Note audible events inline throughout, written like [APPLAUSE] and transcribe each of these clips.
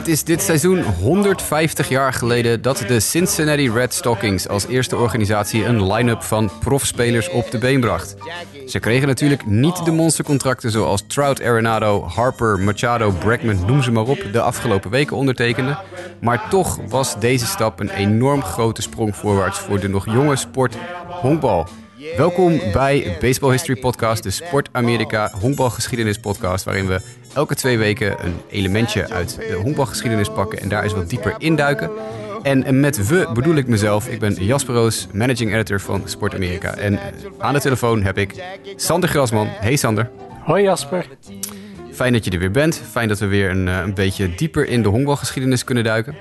Het is dit seizoen 150 jaar geleden dat de Cincinnati Red Stockings als eerste organisatie een line-up van profspelers op de been bracht. Ze kregen natuurlijk niet de monstercontracten zoals Trout, Arenado, Harper, Machado, Bregman, noem ze maar op, de afgelopen weken ondertekenden. Maar toch was deze stap een enorm grote sprong voorwaarts voor de nog jonge sport honkbal. Welkom bij Baseball History Podcast, de Sport Amerika honkbalgeschiedenis podcast, waarin we elke twee weken een elementje uit de honkbalgeschiedenis pakken en daar eens wat dieper induiken. En met we bedoel ik mezelf. Ik ben Jasper Roos, managing editor van Sport Amerika. En aan de telefoon heb ik Sander Grasman. Hey Sander. Hoi Jasper. Fijn dat je er weer bent. Fijn dat we weer een, een beetje dieper in de honkbalgeschiedenis kunnen duiken.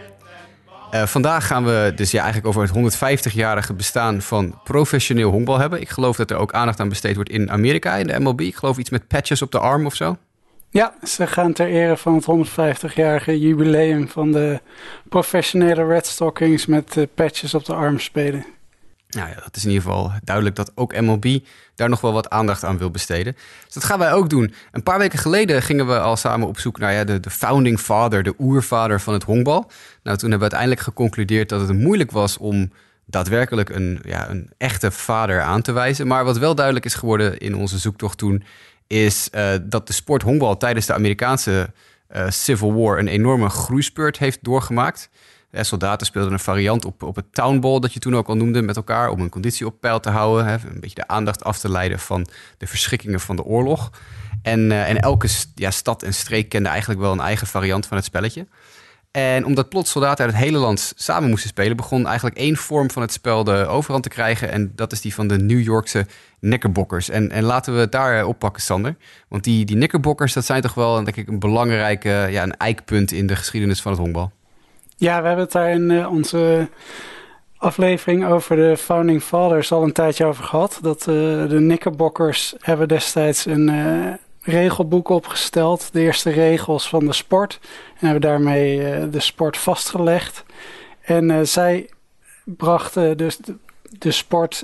Uh, vandaag gaan we dus ja, eigenlijk over het 150-jarige bestaan van professioneel honkbal hebben. Ik geloof dat er ook aandacht aan besteed wordt in Amerika, in de MLB. Ik geloof iets met patches op de arm of zo. Ja, ze gaan ter ere van het 150-jarige jubileum van de professionele Red Stockings met uh, patches op de arm spelen. Nou ja, dat is in ieder geval duidelijk dat ook MLB daar nog wel wat aandacht aan wil besteden. Dus dat gaan wij ook doen. Een paar weken geleden gingen we al samen op zoek naar ja, de, de founding father, de oervader van het honkbal. Nou, toen hebben we uiteindelijk geconcludeerd dat het moeilijk was om daadwerkelijk een, ja, een echte vader aan te wijzen. Maar wat wel duidelijk is geworden in onze zoektocht toen, is uh, dat de sport honkbal tijdens de Amerikaanse uh, Civil War een enorme groeispurt heeft doorgemaakt. Ja, soldaten speelden een variant op, op het townball, dat je toen ook al noemde, met elkaar om hun conditie op peil te houden. Hè, een beetje de aandacht af te leiden van de verschrikkingen van de oorlog. En, en elke ja, stad en streek kende eigenlijk wel een eigen variant van het spelletje. En omdat plots soldaten uit het hele land samen moesten spelen, begon eigenlijk één vorm van het spel de overhand te krijgen. En dat is die van de New Yorkse Knickerbockers. En, en laten we het daar oppakken, Sander. Want die, die Knickerbockers, dat zijn toch wel denk ik, een belangrijke ja, een eikpunt in de geschiedenis van het honkbal. Ja, we hebben het daar in uh, onze aflevering over de Founding Fathers al een tijdje over gehad. Dat de Knickerbockers hebben destijds een regelboek opgesteld. De eerste regels van de sport. En hebben daarmee de sport vastgelegd. En zij brachten dus de, sport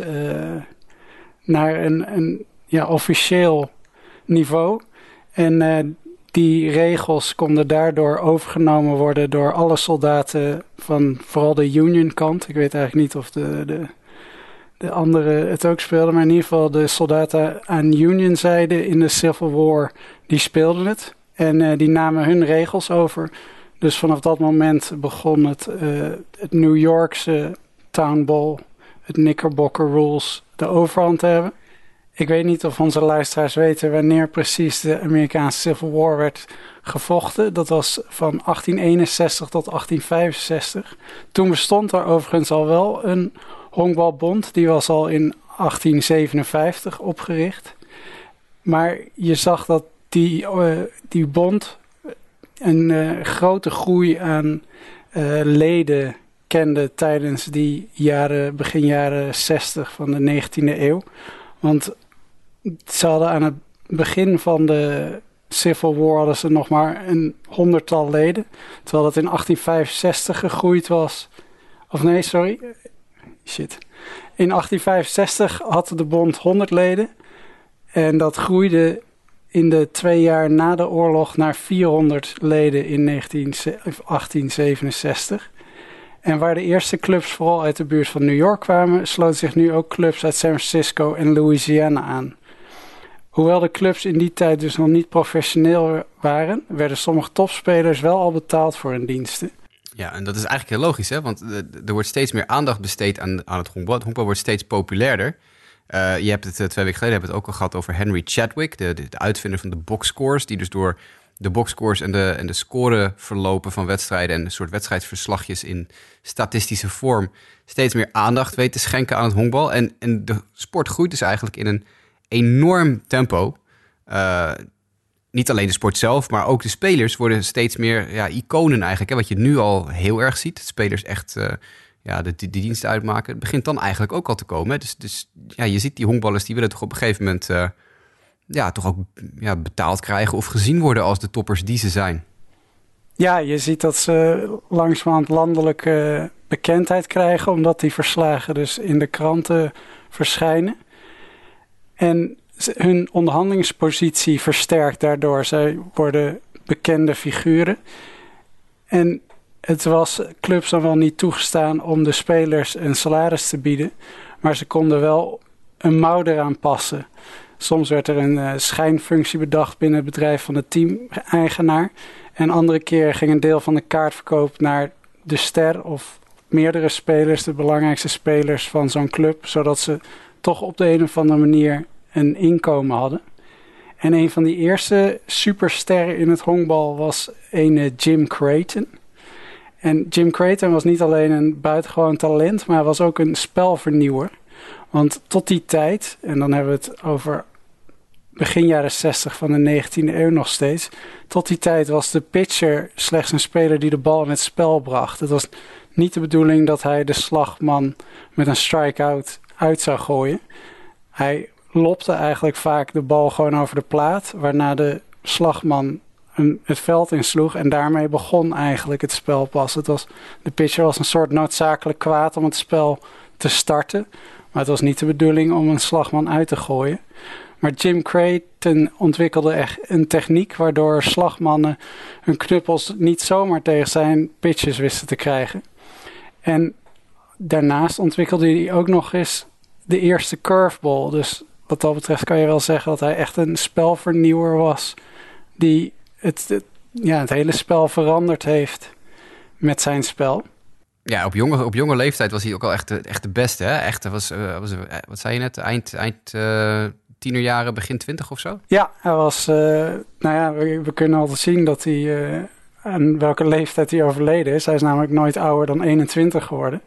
naar een, een ja, officieel niveau. En die regels konden daardoor overgenomen worden door alle soldaten van vooral de Union kant. Ik weet eigenlijk niet of de, de, de anderen het ook speelden, maar in ieder geval de soldaten aan Union zijde in de Civil War, die speelden het. En uh, die namen hun regels over. Dus vanaf dat moment begon het, uh, het New Yorkse Town Ball, het Knickerbocker Rules, de overhand te hebben. Ik weet niet of onze luisteraars weten wanneer precies de Amerikaanse Civil War werd gevochten. Dat was van 1861 tot 1865. Toen bestond er overigens al wel een honkbalbond. Die was al in 1857 opgericht. Maar je zag dat die, uh, die bond een uh, grote groei aan uh, leden kende tijdens die jaren, begin jaren 60 van de 19e eeuw. Want ze hadden aan het begin van de Civil War hadden ze nog maar een honderdtal leden. Terwijl dat in 1865 gegroeid was. Of nee, sorry. Shit. In 1865 had de bond 100 leden. En dat groeide in de twee jaar na de oorlog naar 400 leden in 19, 1867. En waar de eerste clubs vooral uit de buurt van New York kwamen, sloten zich nu ook clubs uit San Francisco en Louisiana aan. Hoewel de clubs in die tijd dus nog niet professioneel waren, werden sommige topspelers wel al betaald voor hun diensten. Ja, en dat is eigenlijk heel logisch, hè? want er wordt steeds meer aandacht besteed aan, aan het honkbal. Het honkbal wordt steeds populairder. Uh, je hebt het uh, twee weken geleden hebben het ook al gehad over Henry Chadwick, de, de, de uitvinder van de boxscores, die dus door de boxscores en de, en de scoreverlopen van wedstrijden en een soort wedstrijdverslagjes in statistische vorm steeds meer aandacht weet te schenken aan het honkbal. En, en de sport groeit dus eigenlijk in een enorm tempo. Niet alleen de sport zelf, maar ook de spelers worden steeds meer ja, iconen eigenlijk. Hè? Wat je nu al heel erg ziet. Spelers echt uh, ja, de, de, dienst uitmaken. Het begint dan eigenlijk ook al te komen. Dus, dus ja, je ziet die honkballers, die willen toch op een gegeven moment... Uh, ja, toch ook ja, betaald krijgen of gezien worden als de toppers die ze zijn. Ja, je ziet dat ze langzamerhand landelijke bekendheid krijgen... omdat die verslagen dus in de kranten verschijnen. En hun onderhandelingspositie versterkt daardoor. Zij worden bekende figuren. En het was clubs dan wel niet toegestaan om de spelers een salaris te bieden. Maar ze konden wel een mouw eraan passen. Soms werd er een uh, schijnfunctie bedacht binnen het bedrijf van de team-eigenaar. En andere keer ging een deel van de kaartverkoop naar de ster of meerdere spelers, de belangrijkste spelers van zo'n club. Zodat ze toch op de een of andere manier een inkomen hadden. En een van die eerste supersterren in het honkbal was een Jim Creighton. En Jim Creighton was niet alleen een buitengewoon talent, maar was ook een spelvernieuwer. Want tot die tijd, en dan hebben we het over begin jaren 60 van de 19e eeuw nog steeds. Tot die tijd was de pitcher slechts een speler die de bal in het spel bracht. Het was niet de bedoeling dat hij de slagman met een strikeout uit zou gooien. Hij lopte eigenlijk vaak de bal gewoon over de plaat, waarna de slagman een, het veld insloeg. En daarmee begon eigenlijk het spel pas. Het was, de pitcher was een soort noodzakelijk kwaad om het spel te starten. Maar het was niet de bedoeling om een slagman uit te gooien. Maar Jim Creighton ontwikkelde echt een techniek waardoor slagmannen hun knuppels niet zomaar tegen zijn pitches wisten te krijgen. En daarnaast ontwikkelde hij ook nog eens de eerste curveball. Dus wat dat betreft kan je wel zeggen dat hij echt een spelvernieuwer was. Die het, ja, het hele spel veranderd heeft met zijn spel. Ja, op jonge, op jonge leeftijd was hij ook al echt de, echt de beste. Hè? Echt, was, uh, was, wat zei je net? Eind, eind uh, tienerjaren, begin twintig of zo? Ja, hij was. Uh, nou ja, we, we, kunnen altijd zien dat hij. aan welke leeftijd hij overleden is. Hij is namelijk nooit ouder dan 21 geworden.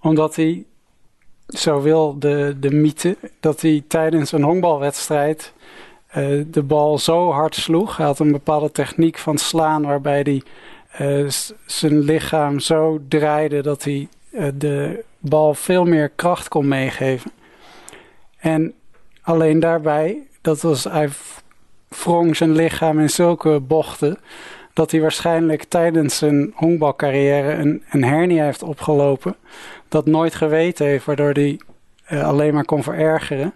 Omdat hij. Zo wil de, de mythe dat hij tijdens een honkbalwedstrijd uh, de bal zo hard sloeg. Hij had een bepaalde techniek van slaan waarbij hij uh, zijn lichaam zo draaide dat hij uh, de bal veel meer kracht kon meegeven. En alleen daarbij, dat was, hij wrong zijn lichaam in zulke bochten dat hij waarschijnlijk tijdens zijn honkbalcarrière een, een hernia heeft opgelopen. Dat nooit geweten heeft, waardoor hij alleen maar kon verergeren.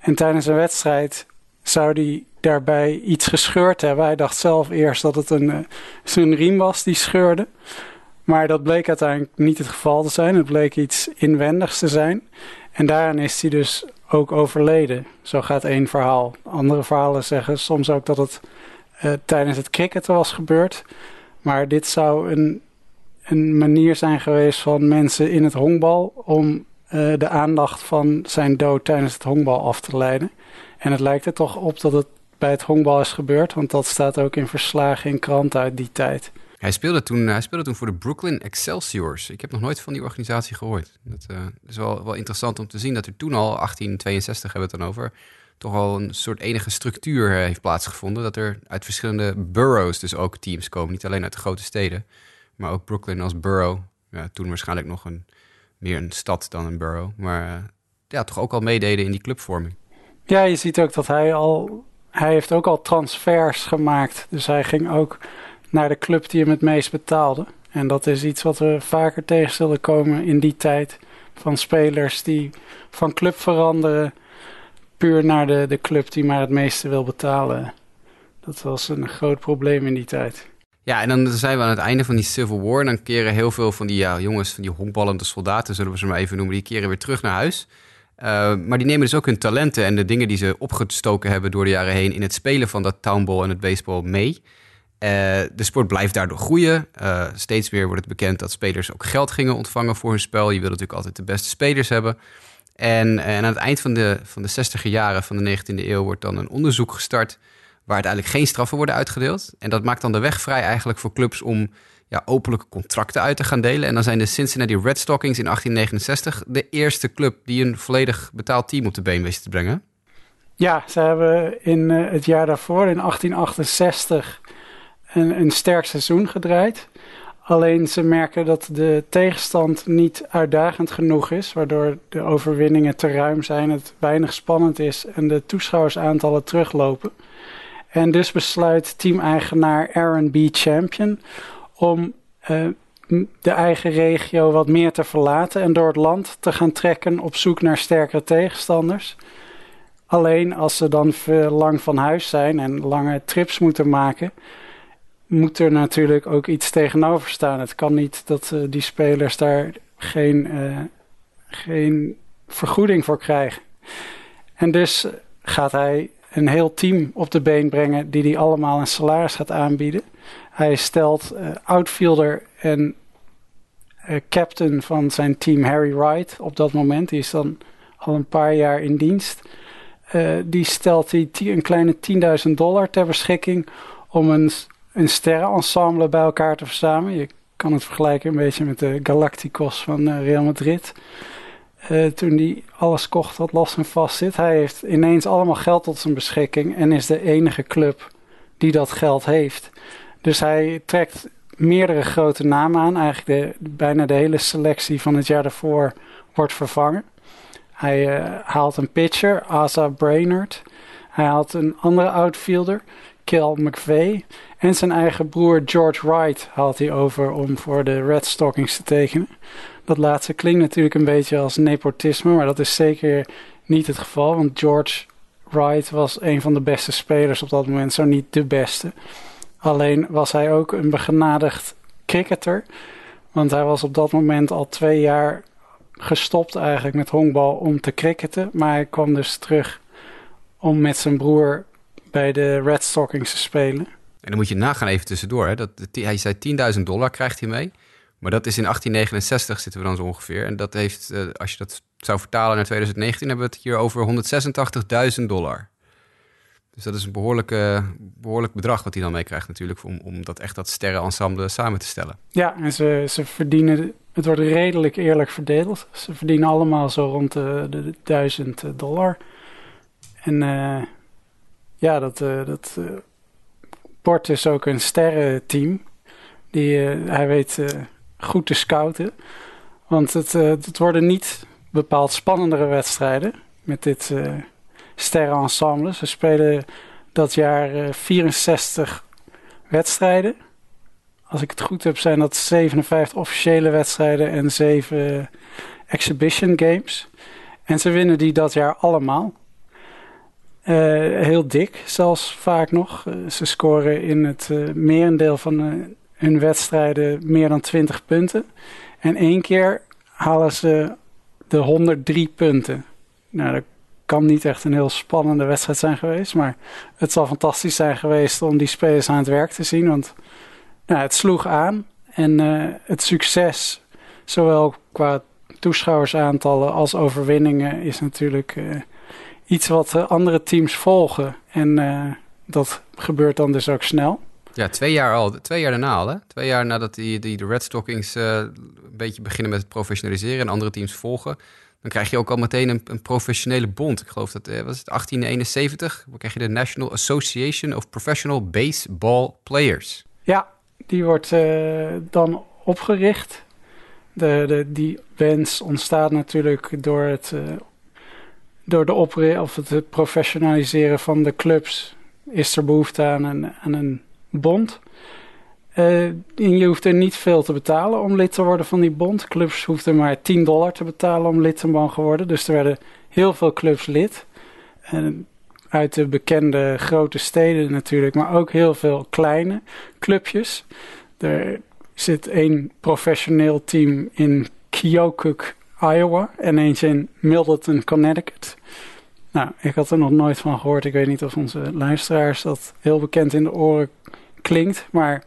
En tijdens een wedstrijd zou hij daarbij iets gescheurd hebben. Hij dacht zelf eerst dat het een, uh, zijn riem was die scheurde. Maar dat bleek uiteindelijk niet het geval te zijn. Het bleek iets inwendigs te zijn. En daaraan is hij dus ook overleden. Zo gaat één verhaal. Andere verhalen zeggen soms ook dat het uh, tijdens het cricketen was gebeurd. Maar dit zou een, een manier zijn geweest van mensen in het honkbal om uh, de aandacht van zijn dood tijdens het honkbal af te leiden. En het lijkt er toch op dat het bij het honkbal is gebeurd, want dat staat ook in verslagen in kranten uit die tijd. Hij speelde, toen, hij speelde toen voor de Brooklyn Excelsiors. Ik heb nog nooit van die organisatie gehoord. Dat uh, is wel, wel interessant om te zien dat er toen al, 1862 hebben we het dan over, toch al een soort enige structuur eh, heeft plaatsgevonden. Dat er uit verschillende boroughs dus ook teams komen. Niet alleen uit de grote steden, maar ook Brooklyn als borough. Ja, toen waarschijnlijk nog een, meer een stad dan een borough. Maar uh, ja, toch ook al meededen in die clubvorming. Ja, je ziet ook dat hij al. Hij heeft ook al transfers gemaakt. Dus hij ging ook naar de club die hem het meest betaalde. En dat is iets wat we vaker tegen zullen komen in die tijd. Van spelers die van club veranderen. Puur naar de, de club die maar het meeste wil betalen. Dat was een groot probleem in die tijd. Ja, en dan zijn we aan het einde van die Civil War. En dan keren heel veel van die jongens, van die honkballende soldaten, zullen we ze maar even noemen, die keren weer terug naar huis. Uh, maar die nemen dus ook hun talenten en de dingen die ze opgestoken hebben door de jaren heen in het spelen van dat townball en het baseball mee. Uh, de sport blijft daardoor groeien. Uh, steeds meer wordt het bekend dat spelers ook geld gingen ontvangen voor hun spel. Je wil natuurlijk altijd de beste spelers hebben. En, en aan het eind van de, van de 60 jaren van de 19e eeuw wordt dan een onderzoek gestart waar uiteindelijk geen straffen worden uitgedeeld. En dat maakt dan de weg vrij eigenlijk voor clubs om ja, openlijke contracten uit te gaan delen. En dan zijn de Cincinnati Red Stockings in 1869 de eerste club die een volledig betaald team op de been wist te brengen. Ja, ze hebben in uh, het jaar daarvoor, in 1868, een, een sterk seizoen gedraaid. Alleen ze merken dat de tegenstand niet uitdagend genoeg is, waardoor de overwinningen te ruim zijn, het weinig spannend is en de toeschouwersaantallen teruglopen. En dus besluit teameigenaar Aaron B. Champion om uh, de eigen regio wat meer te verlaten en door het land te gaan trekken op zoek naar sterkere tegenstanders. Alleen als ze dan lang van huis zijn en lange trips moeten maken, moet er natuurlijk ook iets tegenover staan. Het kan niet dat uh, die spelers daar geen, uh, geen vergoeding voor krijgen. En dus gaat hij een heel team op de been brengen die hij allemaal een salaris gaat aanbieden. Hij stelt uh, outfielder en captain van zijn team Harry Wright op dat moment. Die is dan al een paar jaar in dienst. die stelt hij een kleine 10.000 dollar ter beschikking om een een sterrenensemble bij elkaar te verzamelen. Je kan het vergelijken een beetje met de Galacticos van Real Madrid. Uh, toen hij alles kocht wat los en vast zit. Hij heeft ineens allemaal geld tot zijn beschikking en is de enige club die dat geld heeft. Dus hij trekt meerdere grote namen aan. Eigenlijk de, bijna de hele selectie van het jaar daarvoor wordt vervangen. Hij uh, haalt een pitcher, Asa Brainerd. Hij haalt een andere outfielder, Kel McVeigh. En zijn eigen broer George Wright haalt hij over om voor de Red Stockings te tekenen. Dat laatste klinkt natuurlijk een beetje als nepotisme, maar dat is zeker niet het geval. Want George Wright was een van de beste spelers op dat moment, zo niet de beste. Alleen was hij ook een begenadigd cricketer. Want hij was op dat moment al twee jaar gestopt eigenlijk met honkbal om te cricketen. Maar hij kwam dus terug om met zijn broer bij de Red Stockings te spelen. En dan moet je nagaan even tussendoor. Hè, dat, hij zei 10.000 dollar krijgt hij mee. Maar dat is in 1869 zitten we dan zo ongeveer. En dat heeft, uh, als je dat zou vertalen naar 2019, hebben we het hier over 186.000 dollar. Dus dat is een behoorlijke, behoorlijk bedrag wat hij dan meekrijgt natuurlijk... om, om dat echt dat sterrenensemble samen te stellen. Ja, en ze, ze verdienen... Het wordt redelijk eerlijk verdeeld. Ze verdienen allemaal zo rond de, de, de 1000 dollar. En uh, ja, dat... Uh, dat Port is ook een sterrenteam. Die, hij weet goed te scouten. Want het, uh, het worden niet bepaald spannendere wedstrijden met dit sterrenensemble. Ze spelen dat jaar 64 wedstrijden. Als ik het goed heb, zijn dat 57 officiële wedstrijden en 7 exhibition games. En ze winnen die dat jaar allemaal. Uh, heel dik, zelfs vaak nog. Uh, ze scoren in het uh, merendeel van hun wedstrijden meer dan 20 punten. En één keer halen ze de 103 punten. Nou, dat kan niet echt een heel spannende wedstrijd zijn geweest. Maar het zal fantastisch zijn geweest om die spelers aan het werk te zien. Want nou, het sloeg aan. En het succes, zowel qua toeschouwersaantallen als overwinningen, is natuurlijk iets wat eh, andere teams volgen. En dat gebeurt dan dus ook snel. Ja, twee jaar al. Twee jaar daarna al? Twee jaar nadat die, die de Red Stockings uh, een beetje beginnen met het professionaliseren en andere teams volgen. Dan krijg je ook al meteen een, een professionele bond. Ik geloof dat, uh, was het 1871? Dan krijg je de National Association of Professional Baseball Players. Ja, die wordt uh, dan opgericht. De, de, die wens ontstaat natuurlijk door het door de opre of het professionaliseren van de clubs is er behoefte aan een, aan een bond. Uh, je hoeft er niet veel te betalen om lid te worden van die bond. Clubs hoefden maar 10 dollar te betalen om lid te mogen worden. Dus er werden heel veel clubs lid. Uit de bekende grote steden natuurlijk, maar ook heel veel kleine clubjes. Er zit één professioneel team in Keokuk, Iowa en eentje in Middleton, Connecticut. Nou, ik had er nog nooit van gehoord. Ik weet niet of onze luisteraars dat heel bekend in de oren klinkt. Maar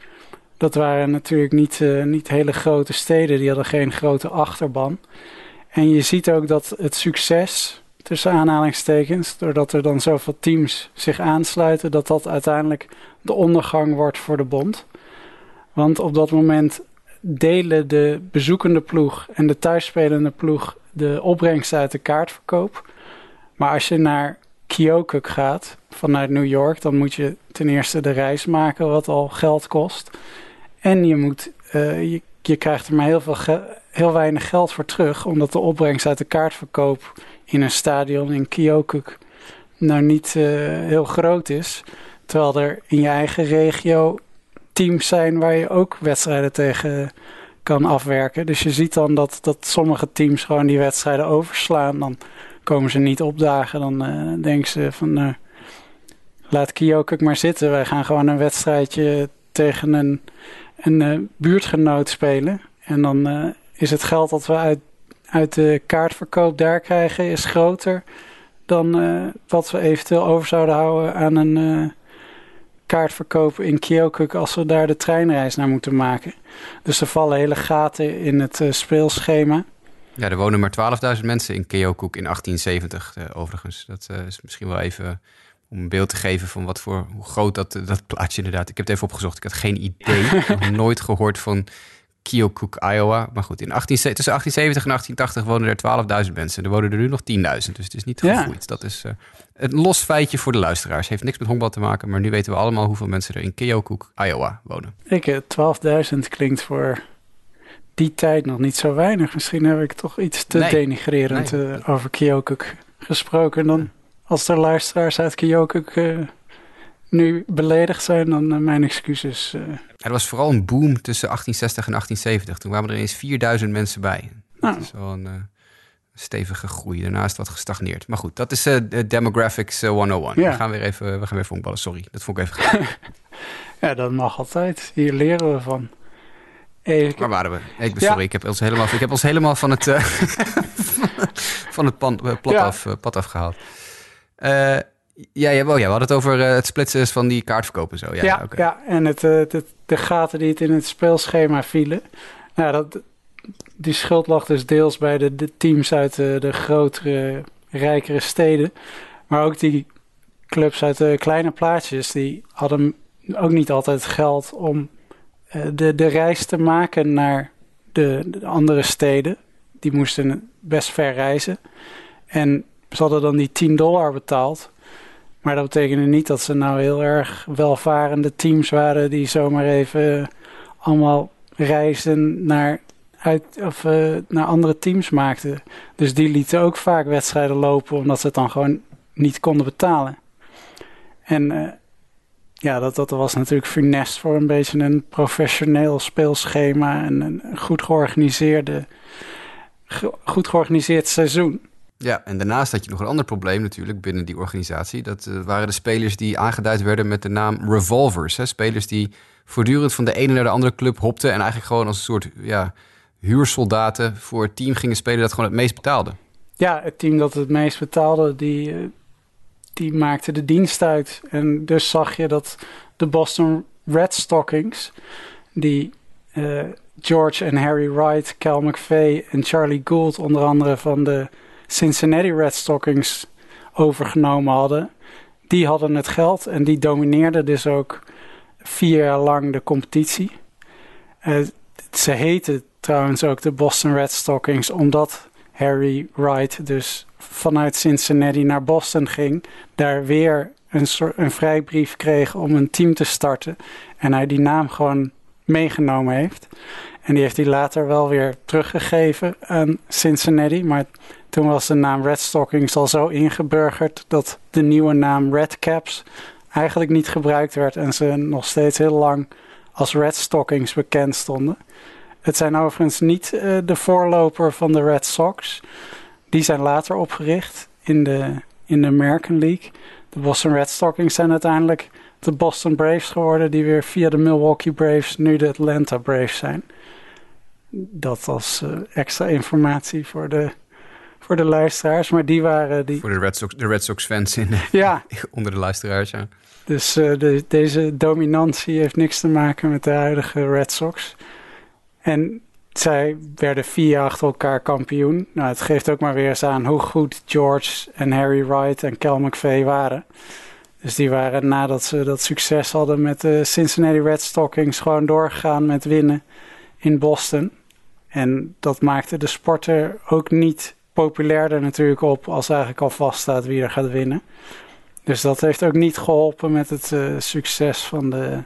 dat waren natuurlijk niet, uh, niet hele grote steden. Die hadden geen grote achterban. En je ziet ook dat het succes, tussen aanhalingstekens, doordat er dan zoveel teams zich aansluiten, dat dat uiteindelijk de ondergang wordt voor de bond. Want op dat moment delen de bezoekende ploeg en de thuisspelende ploeg de opbrengst uit de kaartverkoop. Maar als je naar Keokuk gaat vanuit New York, dan moet je ten eerste de reis maken, wat al geld kost. En je, moet, uh, je, krijgt er maar heel, veel heel weinig geld voor terug, omdat de opbrengst uit de kaartverkoop in een stadion in Keokuk nou niet uh, heel groot is. Terwijl er in je eigen regio teams zijn waar je ook wedstrijden tegen kan afwerken. Dus je ziet dan dat, dat sommige teams gewoon die wedstrijden overslaan. Dan komen ze niet opdagen. Dan uh, denken ze van uh, laat Kyokuk maar zitten. Wij gaan gewoon een wedstrijdje tegen een, een buurtgenoot spelen. En dan is het geld dat we uit, uit de kaartverkoop daar krijgen, is groter dan wat we eventueel over zouden houden aan een kaartverkoop in Kyokuk als we daar de treinreis naar moeten maken. Dus er vallen hele gaten in het speelschema. Ja, er wonen maar 12.000 mensen in Keokuk in 1870 uh, overigens. Dat uh, is misschien wel even om een beeld te geven van wat voor hoe groot dat, dat plaatje inderdaad. Ik heb het even opgezocht. Ik had geen idee. [LAUGHS] ik heb nooit gehoord van Keokuk, Iowa. Maar goed, in 18, tussen 1870 en 1880 wonen er 12.000 mensen. Er wonen er nu nog 10.000. Dus het is niet gegroeid. Ja. Dat is uh, een los feitje voor de luisteraars. Heeft niks met honkbal te maken. Maar nu weten we allemaal hoeveel mensen er in Keokuk, Iowa wonen. Ik, 12.000 klinkt voor die tijd nog niet zo weinig. Misschien heb ik toch iets te denigrerend eh, over Kyokuk gesproken. Dan als er luisteraars uit Kyokuk uh, nu beledigd zijn, dan uh, mijn excuses. Er was vooral een boom tussen 1860 en 1870. Toen kwamen er eens 4000 mensen bij. Nou. Dat is wel een stevige groei. Daarnaast wat gestagneerd. Maar goed, dat is de Demographics 101. Ja. We gaan weer even, we gaan weer vonkballen. Sorry, dat vond ik even graag. [LAUGHS] ja, dat mag altijd. Hier leren we van. Even... Waar waren we? Ik ben sorry, ik heb ons helemaal, ik heb ons helemaal van het, uh, [LAUGHS] van het pan, uh, plat, af, uh, pad afgehaald. Ja, ja, oh, ja, we hadden het over het splitsen van die kaartverkopen zo. Ja, ja, okay. ja en het, het, de gaten die het in het speelschema vielen. Nou, dat, die schuld lag dus deels bij de, de teams uit de, de grotere, rijkere steden. Maar ook die clubs uit de kleine plaatsjes, die hadden ook niet altijd geld om eh, de, de reis te maken naar de, de, andere steden. Die moesten best ver reizen. En ze hadden dan die 10 dollar betaald. Maar dat betekende niet dat ze nou heel erg welvarende teams waren die zomaar even allemaal reizen naar, uit, of, uh, naar andere teams maakten. Dus die lieten ook vaak wedstrijden lopen omdat ze het dan gewoon niet konden betalen. En uh, ja, dat, dat was natuurlijk funest voor een beetje een professioneel speelschema en een goed georganiseerde, goed georganiseerd seizoen. Ja, en daarnaast had je nog een ander probleem natuurlijk binnen die organisatie. Dat uh, waren de spelers die aangeduid werden met de naam revolvers. Hè? Spelers die voortdurend van de ene naar de andere club hopten en eigenlijk gewoon als een soort ja, huursoldaten voor het team gingen spelen dat gewoon het meest betaalde. Ja, het team dat het meest betaalde, die, eh, die maakte de dienst uit. En dus zag je dat de Boston Red Stockings, die uh, George en Harry Wright, Cal McVeigh en Charlie Gould onder andere van de Cincinnati Red Stockings overgenomen hadden, die hadden het geld en die domineerden dus ook vier jaar lang de competitie. Uh, ze heten trouwens ook de Boston Red Stockings omdat Harry Wright dus vanuit Cincinnati naar Boston ging, daar weer een, soort, een vrijbrief kreeg om een team te starten. En hij die naam gewoon meegenomen heeft. En die heeft hij later wel weer teruggegeven aan Cincinnati. Maar toen was de naam Red Stockings al zo ingeburgerd dat de nieuwe naam Red Caps eigenlijk niet gebruikt werd. En ze nog steeds heel lang als Red Stockings bekend stonden. Het zijn overigens niet uh, de voorloper van de Red Sox. Die zijn later opgericht in de, in de American League. De Boston Red Stockings zijn uiteindelijk de Boston Braves geworden, die weer via de Milwaukee Braves nu de Atlanta Braves zijn. Dat als uh, extra informatie voor de, voor de luisteraars. Maar die waren die. Voor de Red Sox, de Red Sox fans in, ja. [LAUGHS] onder de luisteraars. Ja. Dus uh, de, deze dominantie heeft niks te maken met de huidige Red Sox. En zij werden vier jaar achter elkaar kampioen. Nou, het geeft ook maar weer eens aan hoe goed George en Harry Wright en Cal McVeigh waren. Dus die waren nadat ze dat succes hadden met de Cincinnati Red Stockings gewoon doorgegaan met winnen in Boston. En dat maakte de sporter ook niet populairder natuurlijk op als eigenlijk al vaststaat wie er gaat winnen. Dus dat heeft ook niet geholpen met het uh, succes van de,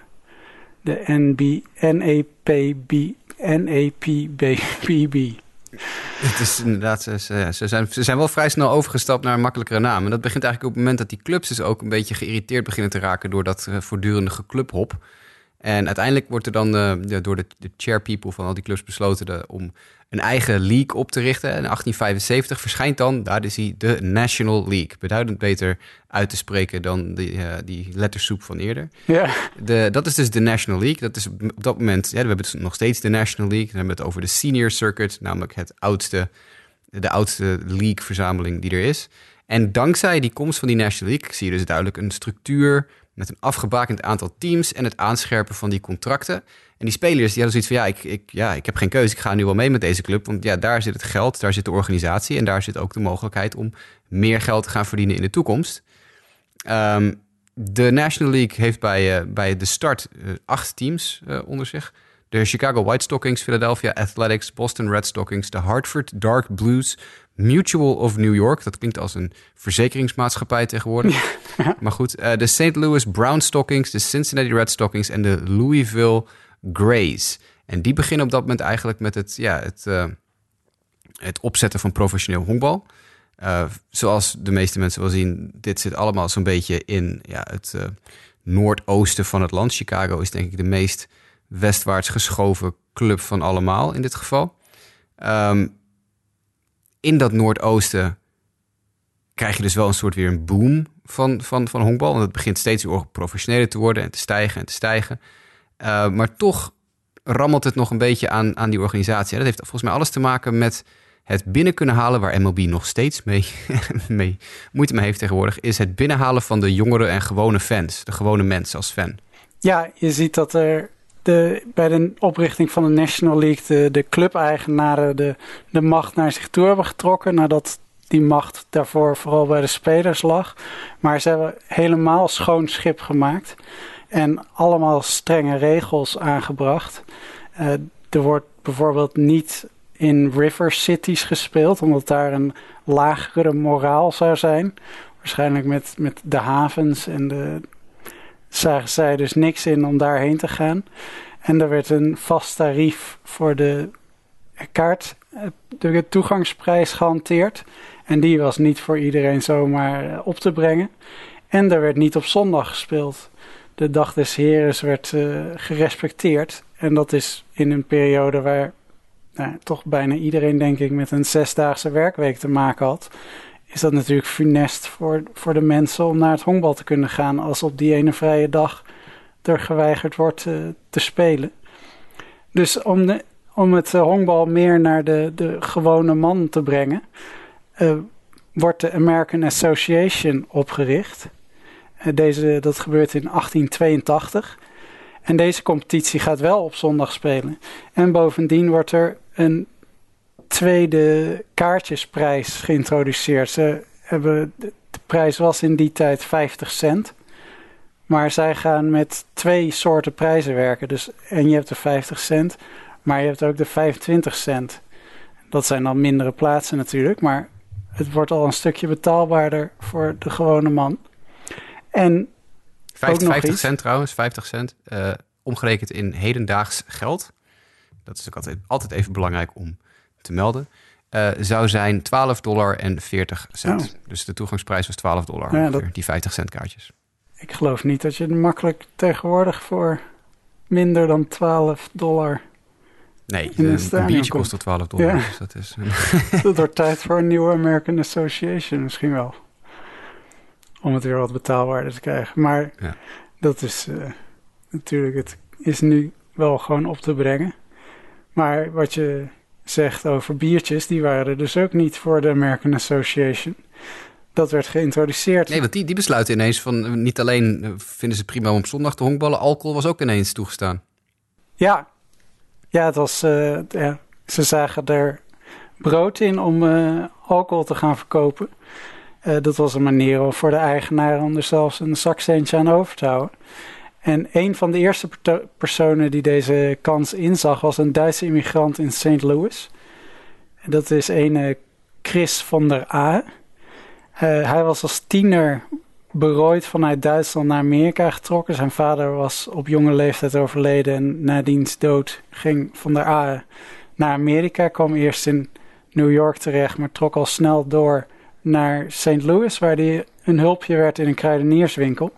de NB, NAPB, NAPBB. [LAUGHS] Het is inderdaad, ze, ze, zijn, wel vrij snel overgestapt naar een makkelijkere naam. En dat begint eigenlijk op het moment dat die clubs dus ook een beetje geïrriteerd beginnen te raken door dat uh, voortdurende geclubhop. En uiteindelijk wordt er dan uh, door de, de chair people van al die clubs besloten de, om een eigen league op te richten. En in 1875 verschijnt dan, daar is hij, de National League. Beduidend beter uit te spreken dan die, uh, die lettersoep van eerder. Ja. De, dat is dus de National League. Dat is op dat moment, ja, we hebben dus nog steeds de National League. Dan hebben we het over de Senior Circuit, namelijk het oudste, de oudste league-verzameling die er is. En dankzij die komst van die National League zie je dus duidelijk een structuur met een afgebakend aantal teams en het aanscherpen van die contracten. En die spelers die hadden zoiets van ja ik, ik, ja, ik heb geen keuze, ik ga nu wel mee met deze club. Want ja, daar zit het geld, daar zit de organisatie en daar zit ook de mogelijkheid om meer geld te gaan verdienen in de toekomst. Um, de National League heeft bij, uh, bij de start uh, acht teams uh, onder zich. De Chicago White Stockings, Philadelphia Athletics, Boston Red Stockings, de Hartford Dark Blues, Mutual of New York. Dat klinkt als een verzekeringsmaatschappij tegenwoordig. Ja. [LAUGHS] Maar goed, uh, de St. Louis Brown Stockings, de Cincinnati Red Stockings en de Louisville Grays. En die beginnen op dat moment eigenlijk met het, ja, het, uh, het opzetten van professioneel honkbal. Uh, zoals de meeste mensen wel zien, dit zit allemaal zo'n beetje in ja, het noordoosten van het land. Chicago is denk ik de meest westwaarts geschoven club van allemaal in dit geval. Um, in dat Noordoosten krijg je dus wel een soort weer een boom van, van, van honkbal. Want het begint steeds weer professioneler te worden en te stijgen en te stijgen. Uh, maar toch rammelt het nog een beetje aan, aan die organisatie. Dat heeft volgens mij alles te maken met het binnen kunnen halen, waar MLB nog steeds mee, [LAUGHS] mee moeite mee heeft tegenwoordig, is het binnenhalen van de jongere en gewone fans, de gewone mensen als fan. Ja, je ziet dat er de, bij de oprichting van de National League de, de clubeigenaren de, de macht naar zich toe hebben getrokken. Nadat die macht daarvoor vooral bij de spelers lag. Maar ze hebben helemaal schoon schip gemaakt. En allemaal strenge regels aangebracht. Uh, er wordt bijvoorbeeld niet in river cities gespeeld, omdat daar een lagere moraal zou zijn. Waarschijnlijk met, met de havens en de, zagen zij dus niks in om daarheen te gaan. En er werd een vast tarief voor de kaart, eh, de toegangsprijs gehanteerd. En die was niet voor iedereen zomaar eh, op te brengen. En er werd niet op zondag gespeeld. De dag des heren werd uh, gerespecteerd. En dat is in een periode waar nou, toch bijna iedereen, denk ik, met een zesdaagse werkweek te maken had is dat natuurlijk funest voor, voor de mensen om naar het honkbal te kunnen gaan als op die ene vrije dag er geweigerd wordt uh, te spelen. Dus om, de, om het uh, honkbal meer naar de, de gewone man te brengen, uh, wordt de American Association opgericht. deze, dat gebeurt in 1882. En deze competitie gaat wel op zondag spelen. En bovendien wordt er een tweede kaartjesprijs geïntroduceerd. Ze hebben, de prijs was in die tijd 50 cent. Maar zij gaan met twee soorten prijzen werken. Dus, en je hebt de 50 cent, maar je hebt ook de 25 cent. Dat zijn dan mindere plaatsen natuurlijk, maar het wordt al een stukje betaalbaarder voor de gewone man. En 50, 50 cent trouwens, 50 cent, uh, omgerekend in hedendaags geld. Dat is ook altijd, altijd even belangrijk om te melden, uh, zou zijn 12 dollar en 40 cent. Oh. Dus de toegangsprijs was 12 dollar, ja, dat... die 50 cent kaartjes. Ik geloof niet dat je het makkelijk tegenwoordig voor minder dan 12 dollar... Nee, een, een biertje kost 12 dollar. Ja. Dus dat, is, [LAUGHS] dat wordt tijd voor een nieuwe American Association misschien wel. Om het weer wat betaalbaarder te krijgen. Maar ja. dat is uh, natuurlijk, het is nu wel gewoon op te brengen. Maar wat je zegt over biertjes, die waren er dus ook niet voor de American Association. Dat werd geïntroduceerd. Nee, want die, die besluiten ineens van niet alleen eh, vinden ze prima om op zondag te honkballen, alcohol was ook ineens toegestaan. Ja, ja, het was, uh, ja, ze zagen er brood in om uh, alcohol te gaan verkopen. Uh, dat was een manier voor de eigenaar om er zelfs een zakcentje aan over te houden. En een van de eerste personen die deze kans inzag was een Duitse immigrant in St. Louis. Dat is een Chris van der A. Uh, hij was als tiener berooid vanuit Duitsland naar Amerika getrokken. Zijn vader was op jonge leeftijd overleden en na diens dood ging van der A naar Amerika. Kwam eerst in New York terecht, maar trok al snel door naar St. Louis, waar hij een hulpje werd in een kruidenierswinkel.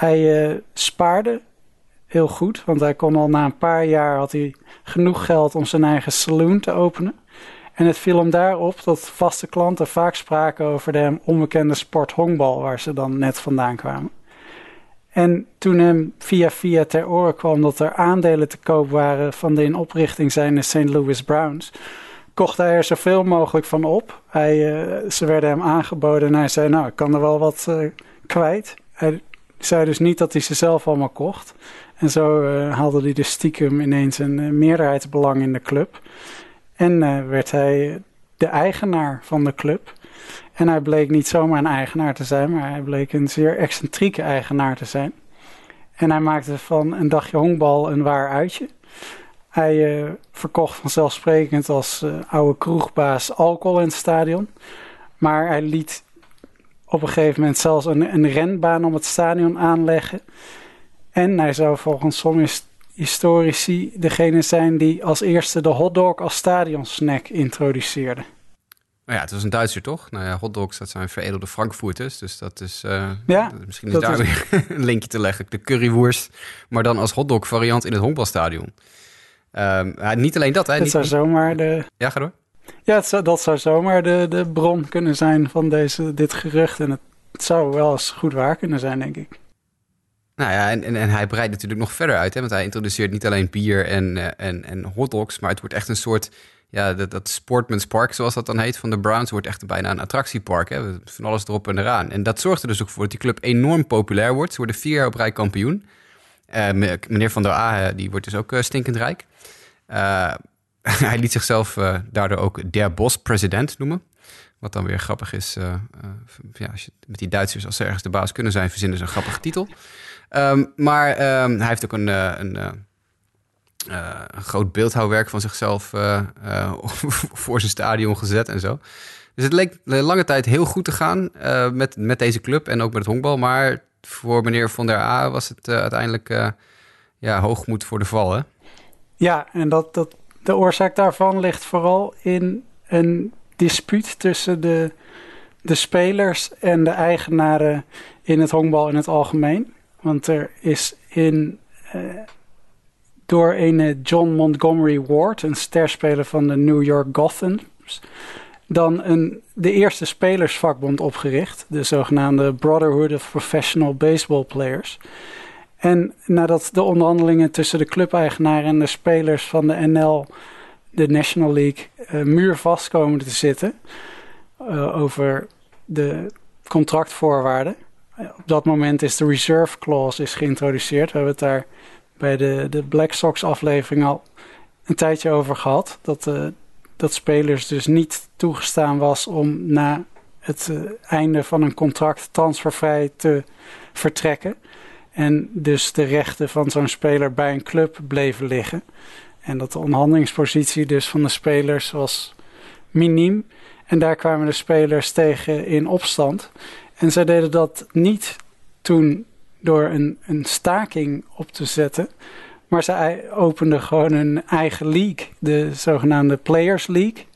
Hij uh, spaarde heel goed. Want hij kon al na een paar jaar had hij genoeg geld om zijn eigen saloon te openen. En het viel hem daarop dat vaste klanten vaak spraken over de hem onbekende sport honkbal, waar ze dan net vandaan kwamen. En toen hem via via ter oren kwam dat er aandelen te koop waren van de in oprichting zijnde St. Louis Browns, kocht hij er zoveel mogelijk van op. Hij, uh, ze werden hem aangeboden en hij zei, nou, ik kan er wel wat uh, kwijt. Hij zei dus niet dat hij ze zelf allemaal kocht. En zo uh, haalde hij dus stiekem ineens een meerderheidsbelang in de club. En werd hij de eigenaar van de club. En hij bleek niet zomaar een eigenaar te zijn, maar hij bleek een zeer excentrieke eigenaar te zijn. En hij maakte van een dagje honkbal een waar uitje. Hij verkocht vanzelfsprekend als oude kroegbaas alcohol in het stadion. Maar hij liet op een gegeven moment zelfs een, een renbaan om het stadion aanleggen. En hij zou volgens sommige historici degene zijn die als eerste de hotdog als stadionsnack introduceerde. Nou ja, het was een Duitser toch? Nou ja, hotdogs, dat zijn veredelde Frankfurters. Dus dat is, uh, ja, misschien is daar weer [LAUGHS] een linkje te leggen. De currywurst, maar dan als hotdog variant in het honkbalstadion. Um, niet alleen dat. Hè, dat niet, zou zomaar de... Ja, ga door. Ja, dat zou zomaar de, de bron kunnen zijn van deze, dit gerucht. En het, zou wel eens goed waar kunnen zijn, denk ik. Nou ja, en, en, hij breidt natuurlijk nog verder uit. Hè, want hij introduceert niet alleen bier en, uh, en, en hotdogs, maar het wordt echt een soort ja, dat, dat Sportman's Park, zoals dat dan heet, van de Browns, wordt echt bijna een attractiepark. Hè? Van alles erop en eraan. En dat zorgt er dus ook voor dat die club enorm populair wordt. Ze worden vier jaar op rij kampioen. Uh, meneer Van der A, die wordt dus ook stinkend rijk. Uh, [LAUGHS] hij liet zichzelf daardoor ook der Bos-president noemen. Wat dan weer grappig is. ja, als je, met die Duitsers, als ze ergens de baas kunnen zijn, verzinnen ze een grappige titel. Um, maar um, hij heeft ook een, een een groot beeldhouwwerk van zichzelf [LAUGHS] voor zijn stadion gezet en zo. Dus het leek lange tijd heel goed te gaan met, met deze club en ook met het honkbal. Maar voor meneer Van der A was het uiteindelijk ja, hoogmoed voor de val. Hè? Ja, en dat, dat, de oorzaak daarvan ligt vooral in een dispuut tussen de, de spelers en de eigenaren in het honkbal in het algemeen. Want er is in door een John Montgomery Ward, een sterspeler van de New York Gothams, dan een, de eerste spelersvakbond opgericht, de zogenaamde Brotherhood of Professional Baseball Players. En nadat de onderhandelingen tussen de clubeigenaren en de spelers van de NL, de National League, uh, muurvast komen te zitten uh, over de contractvoorwaarden. Op dat moment is de reserve clause is geïntroduceerd. We hebben het daar bij de, de Black Sox aflevering al een tijdje over gehad. Dat, dat spelers dus niet toegestaan was om na het einde van een contract transfervrij te vertrekken. En dus de rechten van zo'n speler bij een club bleven liggen. En dat de onderhandelingspositie dus van de spelers was miniem. En daar kwamen de spelers tegen in opstand. En zij deden dat niet toen door een, een staking op te zetten. Maar ze openden gewoon een eigen league, de zogenaamde Players League.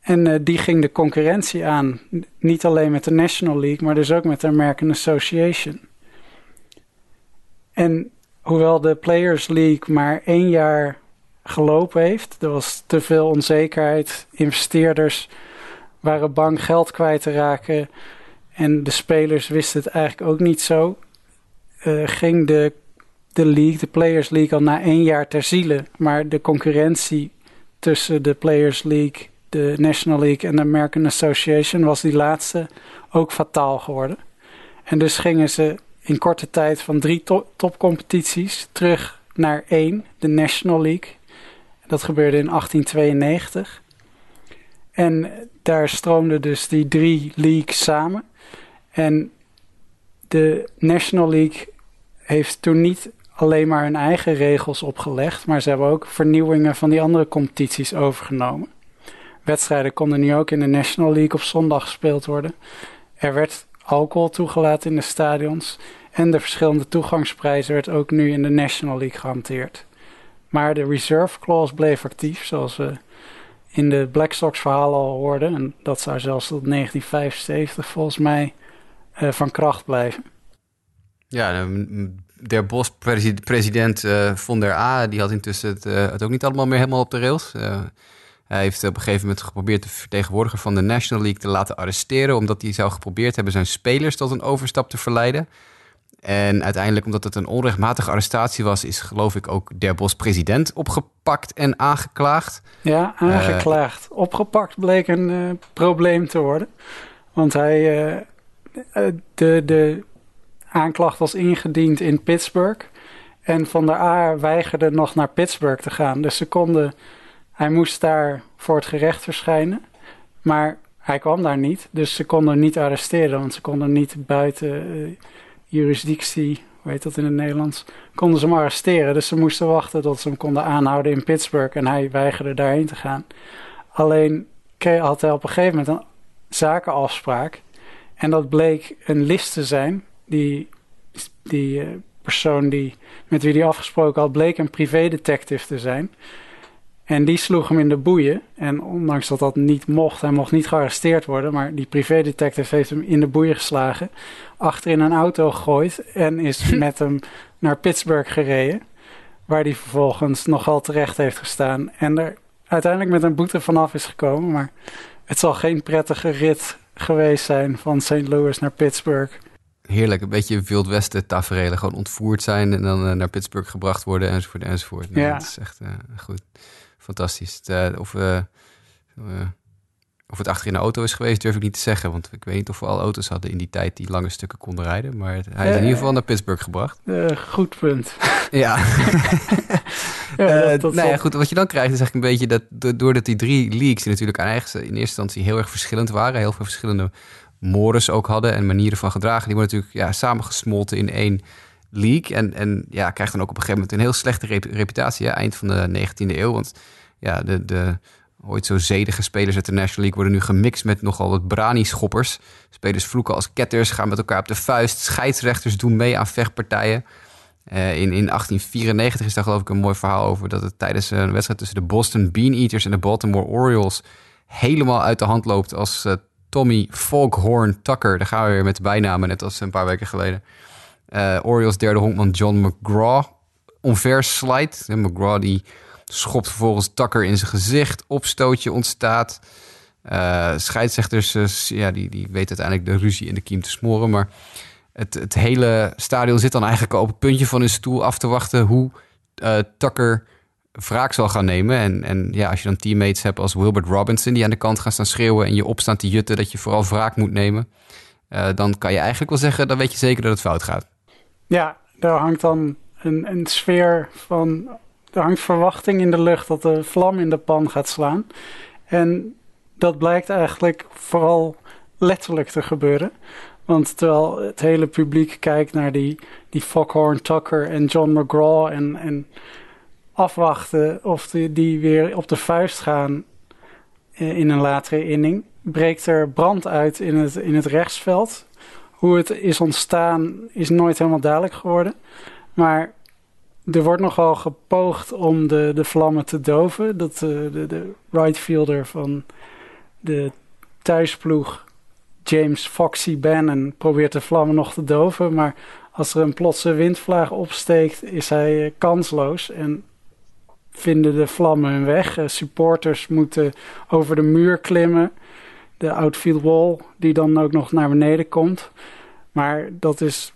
En uh, die ging de concurrentie aan. Niet alleen met de National League, maar dus ook met de American Association. En hoewel de Players League maar één jaar gelopen heeft, er was te veel onzekerheid. Investeerders waren bang geld kwijt te raken. En de spelers wisten het eigenlijk ook niet zo. Eh, ging de, de league, de Players League, al na één jaar ter ziele. Maar de concurrentie tussen de Players League, de National League en de American Association was die laatste ook fataal geworden. En dus gingen ze in korte tijd van drie to topcompetities terug naar één, de National League. Dat gebeurde in 1892. En daar stroomden dus die drie leagues samen. En de National League heeft toen niet alleen maar hun eigen regels opgelegd, maar ze hebben ook vernieuwingen van die andere competities overgenomen. Wedstrijden konden nu ook in de National League op zondag gespeeld worden. Er werd alcohol toegelaten in de stadions en de verschillende toegangsprijzen werd ook nu in de National League gehanteerd. Maar de reserve clause bleef actief, zoals we in de Black Sox verhalen al hoorden. En dat zou zelfs tot 1975 volgens mij uh, van kracht blijven. Ja, der Bos president uh, von der A, die had intussen het, uh, het, ook niet allemaal meer helemaal op de rails. Hij heeft op een gegeven moment geprobeerd de vertegenwoordiger van de National League te laten arresteren, omdat hij zou geprobeerd hebben zijn spelers tot een overstap te verleiden. En uiteindelijk, omdat het een onrechtmatige arrestatie was, is geloof ik ook Der Bos president opgepakt en aangeklaagd. Ja, aangeklaagd. opgepakt bleek een probleem te worden. Want hij, de, de aanklacht was ingediend in Pittsburgh. En Van der Aar weigerde nog naar Pittsburgh te gaan. Dus ze konden, hij moest daar voor het gerecht verschijnen. Maar hij kwam daar niet. Dus ze konden hem niet arresteren. Want ze konden niet buiten uh, jurisdictie, hoe heet dat in het Nederlands, konden ze hem arresteren. Dus ze moesten wachten tot ze hem konden aanhouden in Pittsburgh. En hij weigerde daarheen te gaan. Alleen had hij op een gegeven moment een zakenafspraak. En dat bleek een list te zijn die, die uh, persoon die, met wie hij afgesproken had, bleek een privédetective te zijn. En die sloeg hem in de boeien. En ondanks dat dat niet mocht, hij mocht niet gearresteerd worden. Maar die privédetective heeft hem in de boeien geslagen. Achter in een auto gegooid. En is [LAUGHS] met hem naar Pittsburgh gereden. Waar hij vervolgens nogal terecht heeft gestaan. En er uiteindelijk met een boete vanaf is gekomen. Maar het zal geen prettige rit geweest zijn van St. Louis naar Pittsburgh heerlijk. Een beetje Wild Westen tafereelen. Gewoon ontvoerd zijn en dan uh, naar Pittsburgh gebracht worden enzovoort enzovoort. Nou, ja. Dat is echt uh, goed. Fantastisch. Het, uh, of, of het achter in de auto is geweest, durf ik niet te zeggen. Want ik weet niet of we al auto's hadden in die tijd die lange stukken konden rijden. Maar hij is in ieder geval naar Pittsburgh gebracht. goed punt. [LAUGHS] Ja. [LAUGHS] ja dat, nou ja, goed. Wat je dan krijgt is eigenlijk een beetje dat doordat die drie leaks die natuurlijk aan eigen, in eerste instantie heel erg verschillend waren. Heel veel verschillende mores ook hadden en manieren van gedragen. Die worden natuurlijk ja, samengesmolten in één league. En, en ja, krijgt dan ook op een gegeven moment een heel slechte reputatie. Eind van de 19e eeuw. Want ja, de, de ooit zo zedige spelers uit de National League worden nu gemixt met nogal wat brani-schoppers. Spelers vloeken als ketters, gaan met elkaar op de vuist. Scheidsrechters doen mee aan vechtpartijen. Uh, in, in 1894 is daar geloof ik een mooi verhaal over dat het tijdens een wedstrijd tussen de Boston Bean Eaters en de Baltimore Orioles helemaal uit de hand loopt als uh, Tommy Foghorn Tucker. Daar gaan we weer met de bijnamen, net als een paar weken geleden. Uh, Orioles derde honkman John McGraw onver slijt. McGraw die schopt vervolgens Tucker in zijn gezicht. Opstootje ontstaat. Uh, scheidsrechters uh, ja, die, die weten uiteindelijk de ruzie in de kiem te smoren. Maar het, het hele stadion zit dan eigenlijk op het puntje van hun stoel af te wachten... hoe Tucker wraak zal gaan nemen. En, en ja, als je dan teammates hebt als Wilbert Robinson... die aan de kant gaan staan schreeuwen en je opstaan te jutten... dat je vooral wraak moet nemen... Uh, dan kan je eigenlijk wel zeggen... dan weet je zeker dat het fout gaat. Ja, daar hangt dan een, sfeer van... er hangt verwachting in de lucht... dat de vlam in de pan gaat slaan. En dat blijkt eigenlijk vooral letterlijk te gebeuren... Want terwijl het hele publiek kijkt naar die, die Foghorn Tucker en John McGraw en, en afwachten of die, die weer op de vuist gaan eh, in een latere inning. Breekt er brand uit in het, in het rechtsveld. Hoe het is ontstaan is nooit helemaal duidelijk geworden. Maar er wordt nogal gepoogd om de, de vlammen te doven. Dat de, de, de right fielder van de thuisploeg, James Foxy Bannon, probeert de vlammen nog te doven. Maar als er een plotse windvlaag opsteekt, is hij eh, kansloos. En vinden de vlammen hun weg. Uh, supporters moeten over de muur klimmen. De outfield wall, die dan ook nog naar beneden komt. Maar dat is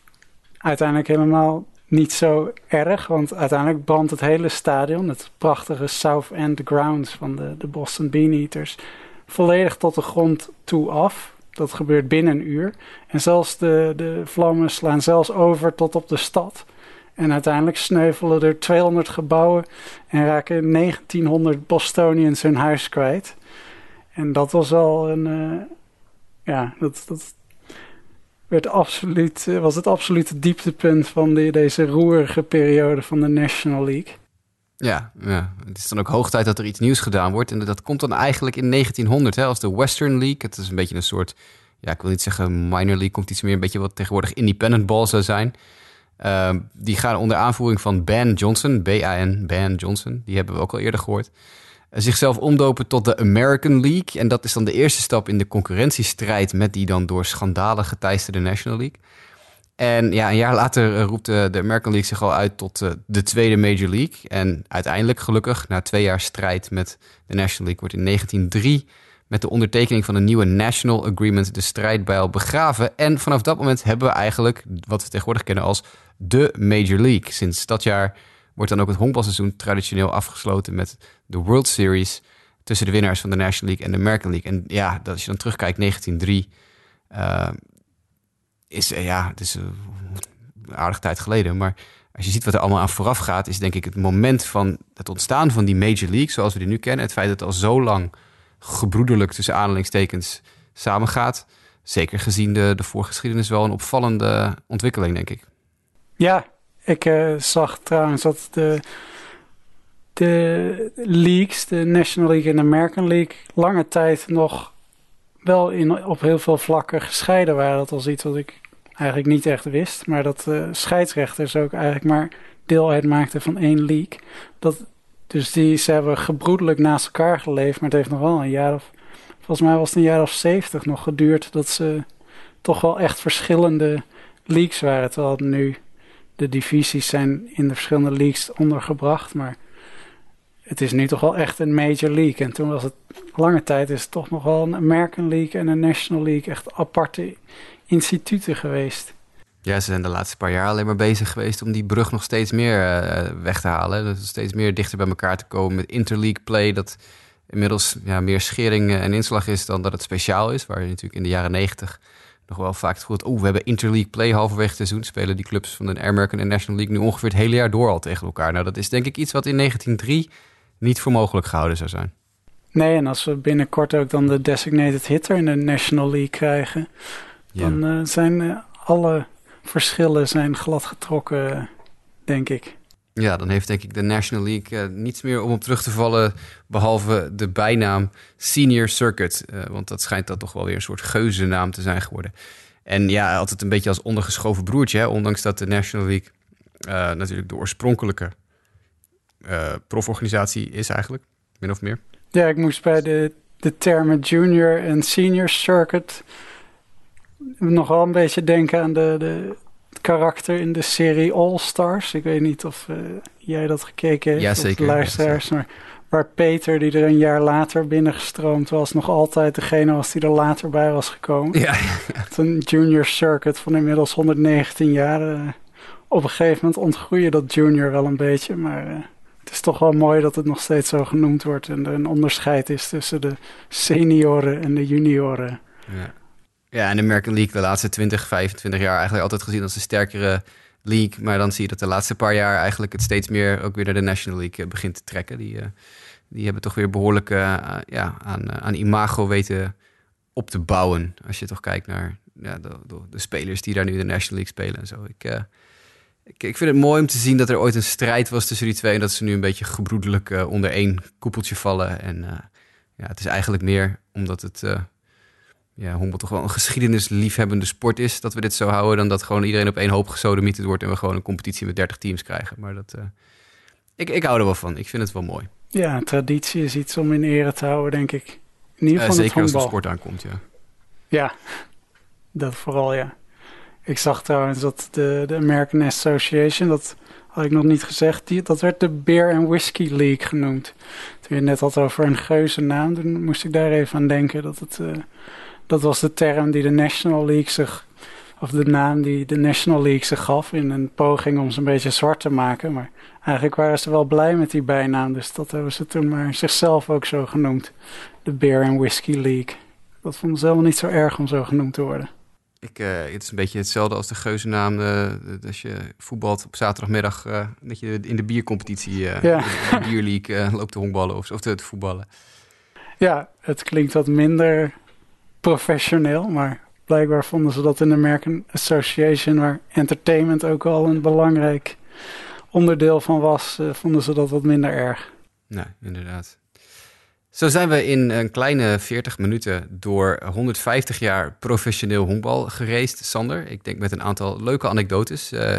uiteindelijk helemaal niet zo erg. Want uiteindelijk brandt het hele stadion, het prachtige South End Grounds van de, de Boston Beaneaters, volledig tot de grond toe af. Dat gebeurt binnen een uur. En zelfs de, de vlammen slaan zelfs over tot op de stad. En uiteindelijk sneuvelen er 200 gebouwen en raken 1900 Bostonians hun huis kwijt. En dat was al een. Uh, ja, dat, dat werd absoluut, uh, was het absolute dieptepunt van deze roerige periode van de National League. Ja, ja, het is dan ook hoog tijd dat er iets nieuws gedaan wordt. En dat komt dan eigenlijk in 1900, hè, als de Western League. Het is een beetje een soort, ja, ik wil niet zeggen minor league, komt iets meer een beetje wat tegenwoordig independent ball zou zijn. Ehm, die gaan onder aanvoering van Ben Johnson, B-A-N, Ben Johnson, die hebben we ook al eerder gehoord. Uh, zichzelf omdopen tot de American League. En dat is dan de eerste stap in de concurrentiestrijd met die dan door schandalen geteisterde National League. En ja, een jaar later eh, roept de, de American League zich al uit tot de tweede Major League. En uiteindelijk, gelukkig, na twee jaar strijd met de National League, wordt in 1903 met de ondertekening van een nieuwe National Agreement de strijdbijl begraven. En vanaf dat moment hebben we eigenlijk wat we tegenwoordig kennen als de Major League. Sinds dat jaar wordt dan ook het honkbalseizoen traditioneel afgesloten met de World Series tussen de winnaars van de National League en de American League. En ja, dat als je dan terugkijkt, 1903 uh, is uh, ja, het is een aardige tijd geleden, maar als je ziet wat er allemaal aan vooraf gaat, is denk ik het moment van het ontstaan van die Major League, zoals we die nu kennen, het feit dat het al zo lang gebroederlijk tussen aanhalingstekens samengaat. Zeker gezien de, de voorgeschiedenis wel een opvallende ontwikkeling, denk ik. Ja, ik uh, zag trouwens dat de, de leagues, de National League en de American League, lange tijd nog wel in, op heel veel vlakken gescheiden waren. Dat was iets wat ik eigenlijk niet echt wist. Maar dat uh, scheidsrechters ook eigenlijk maar deel uitmaakten van één league. Dat, dus die, ze hebben gebroedelijk naast elkaar geleefd. Maar het heeft nog wel een jaar of... Volgens mij was het een jaar of zeventig nog geduurd... dat ze toch wel echt verschillende leagues waren. Terwijl nu de divisies zijn in de verschillende leagues ondergebracht. Maar het is nu toch wel echt een major league. En toen was het lange tijd is het toch nog wel een American League en een National League. Echt aparte instituten geweest. Ja, ze zijn de laatste paar jaar alleen maar bezig geweest om die brug nog steeds meer uh, weg te halen. Dus steeds meer dichter bij elkaar te komen met interleague play. Dat inmiddels ja, meer schering en inslag is dan dat het speciaal is. Waar je natuurlijk in de jaren negentig nog wel vaak het goed. Oh, we hebben interleague play halverwege het seizoen. Spelen die clubs van de American en National League nu ongeveer het hele jaar door al tegen elkaar. Nou, dat is denk ik iets wat in 1903 niet voor mogelijk gehouden zou zijn. Nee, en als we binnenkort ook dan de designated hitter in de National League krijgen, ja. dan uh, zijn uh, alle verschillen zijn glad getrokken, denk ik. Ja, dan heeft denk ik de National League uh, niets meer om op terug te vallen, behalve de bijnaam Senior Circuit. want dat schijnt dat toch wel weer een soort geuzennaam te zijn geworden. En ja, altijd een beetje als ondergeschoven broertje, ondanks dat de National League natuurlijk de oorspronkelijke proforganisatie is eigenlijk, min of meer. Ja, ik moest bij de, de termen junior en senior circuit nog wel een beetje denken aan de, de karakter in de serie All Stars. Ik weet niet of uh, jij dat gekeken hebt, ja, zeker, luisteraars, maar waar Peter, die er een jaar later binnengestroomd was, nog altijd degene was die er later bij was gekomen. Ja, ja. Een junior circuit van inmiddels 119 jaar. Uh, op een gegeven moment ontgroeide dat junior wel een beetje, maar... Uh, het is toch wel mooi dat het nog steeds zo genoemd wordt en er een onderscheid is tussen de senioren en de junioren. Ja, ja en de American League de laatste 20, 25 jaar eigenlijk altijd gezien als een sterkere league. Maar dan zie je dat de laatste paar jaar eigenlijk het steeds meer ook weer naar de National League eh, begint te trekken. Die, uh, die hebben toch weer behoorlijk uh, ja, aan, aan imago weten op te bouwen. Als je toch kijkt naar ja, de, de, spelers die daar nu de National League spelen en zo. Ik, ik, vind het mooi om te zien dat er ooit een strijd was tussen die twee. En dat ze nu een beetje gebroedelijk onder één koepeltje vallen. En ja, het is eigenlijk meer omdat het ja, honkbal toch wel een geschiedenisliefhebbende sport is. Dat we dit zo houden. Dan dat gewoon iedereen op één hoop gesodemieterd wordt. En we gewoon een competitie met 30 teams krijgen. Maar dat, ik, ik hou er wel van. Ik vind het wel mooi. Ja, traditie is iets om in ere te houden, denk ik. In ieder geval zeker als de sport aankomt, ja. Ja, dat vooral, ja. Ik zag trouwens dat de, de American Association, dat had ik nog niet gezegd, die, dat werd de Beer and Whiskey League genoemd. Toen je net had over een geuze naam, dan moest ik daar even aan denken. Dat, het, uh, dat was de term die de National League zich, of de naam die de National League zich gaf in een poging om ze een beetje zwart te maken. Maar eigenlijk waren ze wel blij met die bijnaam, dus dat hebben ze toen maar zichzelf ook zo genoemd. De Beer and Whiskey League. Dat vonden ze helemaal niet zo erg om zo genoemd te worden. Ik, uh, het is een beetje hetzelfde als de geuzennaam. Uh, als je voetbalt op zaterdagmiddag, uh, dat je in de biercompetitie, ja. de bierleague, loopt te honkballen of, of te, te, voetballen. Ja, het klinkt wat minder professioneel, maar blijkbaar vonden ze dat in de American Association, waar entertainment ook al een belangrijk onderdeel van was, vonden ze dat wat minder erg. Nee, inderdaad. Zo zijn we in een kleine 40 minuten door 150 jaar professioneel honkbal gereisd, Sander. Ik denk met een aantal leuke anekdotes. Uh,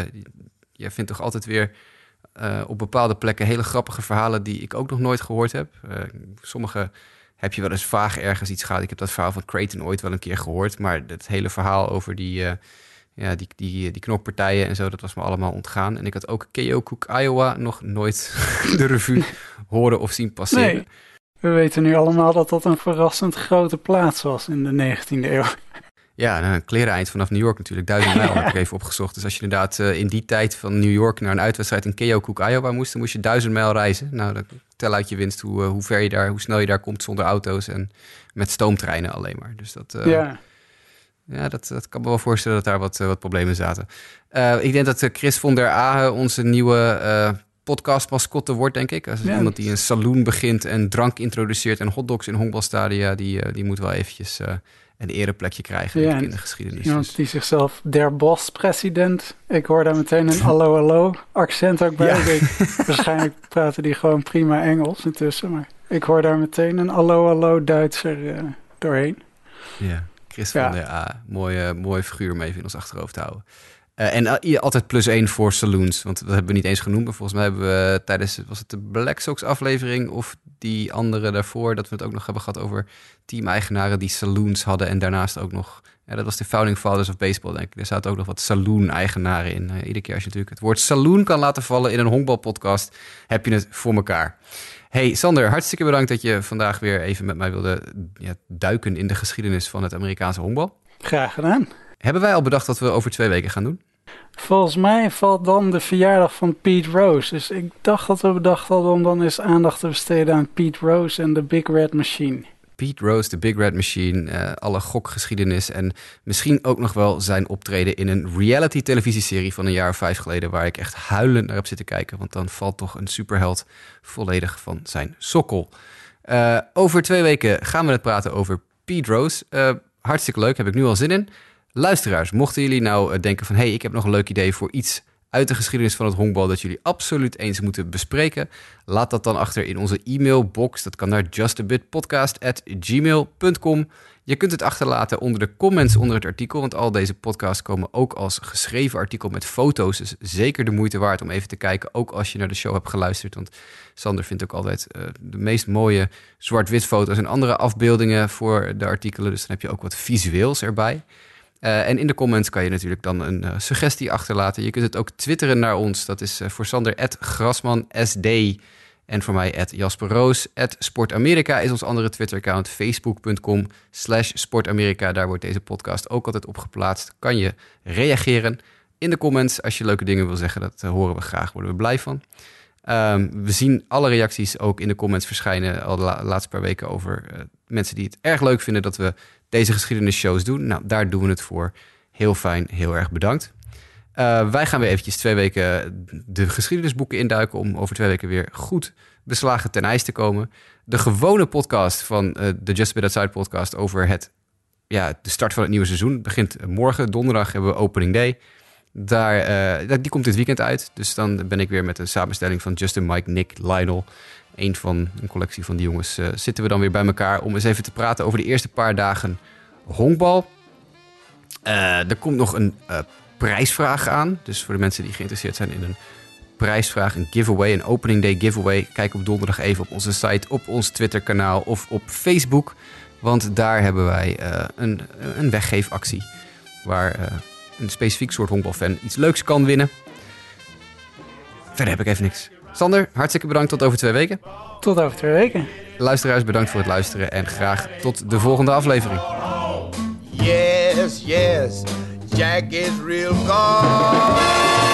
jij vindt toch altijd weer uh, op bepaalde plekken hele grappige verhalen die ik ook nog nooit gehoord heb. Sommige heb je wel eens vaag ergens iets gehad. Ik heb dat verhaal van Creighton ooit wel een keer gehoord. Maar het hele verhaal over die, ja, die, die, die knokpartijen en zo, dat was me allemaal ontgaan. En ik had ook Keokuk, Iowa, nog nooit [LAUGHS] de revue horen of zien passeren. Nee, we weten nu allemaal dat dat een verrassend grote plaats was in de 19e eeuw. Ja, nou, een klereneind vanaf New York natuurlijk. Duizend mijl [LAUGHS] heb ik even opgezocht. Dus als je inderdaad uh, in die tijd van New York naar een uitwedstrijd in Keokuk, Iowa moest, dan moest je duizend mijl reizen. Nou, dan tel uit je winst hoe, uh, hoe ver je daar, hoe snel je daar komt zonder auto's en met stoomtreinen alleen maar. Dus dat, uh, ja. ja, dat, dat kan me wel voorstellen dat daar wat, wat problemen zaten. ik denk dat Chris von der Ahe onze nieuwe podcastmascotte wordt, denk ik. Als ja, iemand die een saloon begint en drank introduceert en hotdogs in honkbalstadia, die, die moet wel eventjes een ereplekje krijgen ja, in de geschiedenis. Iemand Dus- die zichzelf der Bos-president. Ik hoor daar meteen een hallo hallo accent ook bij. Ja. Ik denk, [LAUGHS] waarschijnlijk praten die gewoon prima Engels intussen. Maar ik hoor daar meteen een hallo hallo Duitser eh, doorheen. Ja, Chris Ja. van der A. Mooie, mooie figuur om even in ons achterhoofd te houden. Eh, en uh, altijd plus één voor saloons. Want dat hebben we niet eens genoemd. Maar volgens mij hebben we tijdens, was het de Black Sox aflevering of die andere daarvoor, dat we het ook nog hebben gehad over team-eigenaren die saloons hadden. En daarnaast ook nog, ja, dat was de Founding Fathers of Baseball, denk ik. Er zaten ook nog wat saloon-eigenaren in. Eh, iedere keer als je natuurlijk het woord saloon kan laten vallen in een honkbalpodcast, heb je het voor elkaar. Hey Sander, hartstikke bedankt dat je vandaag weer even met mij wilde ja, duiken in de geschiedenis van het Amerikaanse honkbal. Graag gedaan. Hebben wij al bedacht wat we over twee weken gaan doen? Volgens mij valt dan de verjaardag van Pete Rose. Dus ik dacht dat we bedacht hadden om dan eens aandacht te besteden aan Pete Rose en de Big Red Machine. Pete Rose, de Big Red Machine, eh, alle gokgeschiedenis en misschien ook nog wel zijn optreden in een reality televisieserie van een jaar of vijf geleden waar ik echt huilend naar heb zitten kijken, want dan valt toch een superheld volledig van zijn sokkel. Uh, over twee weken gaan we het praten over Pete Rose. Uh, hartstikke leuk, heb ik nu al zin in. Luisteraars, mochten jullie nou denken van... hé, hey, ik heb nog een leuk idee voor iets uit de geschiedenis van het honkbal... dat jullie absoluut eens moeten bespreken... laat dat dan achter in onze e-mailbox. Dat kan naar justabitpodcast.gmail.com. Je kunt het achterlaten onder de comments onder het artikel... want al deze podcasts komen ook als geschreven artikel met foto's. Dus zeker de moeite waard om even te kijken... ook als je naar de show hebt geluisterd. Want Sander vindt ook altijd uh, de meest mooie zwart-wit foto's... en andere afbeeldingen voor de artikelen. Dus dan heb je ook wat visueels erbij... Uh, en in de comments kan je natuurlijk dan een uh, suggestie achterlaten. Je kunt het ook twitteren naar ons. Dat is uh, voor Sander @grasmansd en voor mij @jasperroos. @sportamerika is ons andere Twitter-account. Facebook.com slash sportamerika. Daar wordt deze podcast ook altijd op geplaatst. Kan je reageren in de comments als je leuke dingen wil zeggen. Dat horen we graag, worden we blij van. Um, we zien alle reacties ook in de comments verschijnen al de la laatste paar weken over mensen die het erg leuk vinden dat we deze geschiedenisshows doen. Nou, daar doen we het voor. Heel fijn, heel erg bedankt. Uh, wij gaan weer eventjes twee weken de geschiedenisboeken induiken... om over twee weken weer goed beslagen ten ijs te komen. De gewone podcast van uh, de Just Bit Outside podcast... over het, ja, de start van het nieuwe seizoen begint morgen. Donderdag hebben we opening day. Daar, uh, die komt dit weekend uit. Dus dan ben ik weer met een samenstelling van Justin, Mike, Nick, Lionel een van een collectie van die jongens, uh, zitten we dan weer bij elkaar om eens even te praten over de eerste paar dagen honkbal. Uh, er komt nog een uh, prijsvraag aan. Dus voor de mensen die geïnteresseerd zijn in een prijsvraag, een giveaway, een opening day giveaway, kijk op donderdag even op onze site, op ons Twitter-kanaal of op Facebook. Want daar hebben wij een, een weggeefactie waar een specifiek soort honkbalfan iets leuks kan winnen. Verder heb ik even niks. Sander, hartstikke bedankt tot over twee weken. Tot over twee weken. Luisteraars, bedankt voor het luisteren en graag tot de volgende aflevering. Yes, yes, Jack is real gone.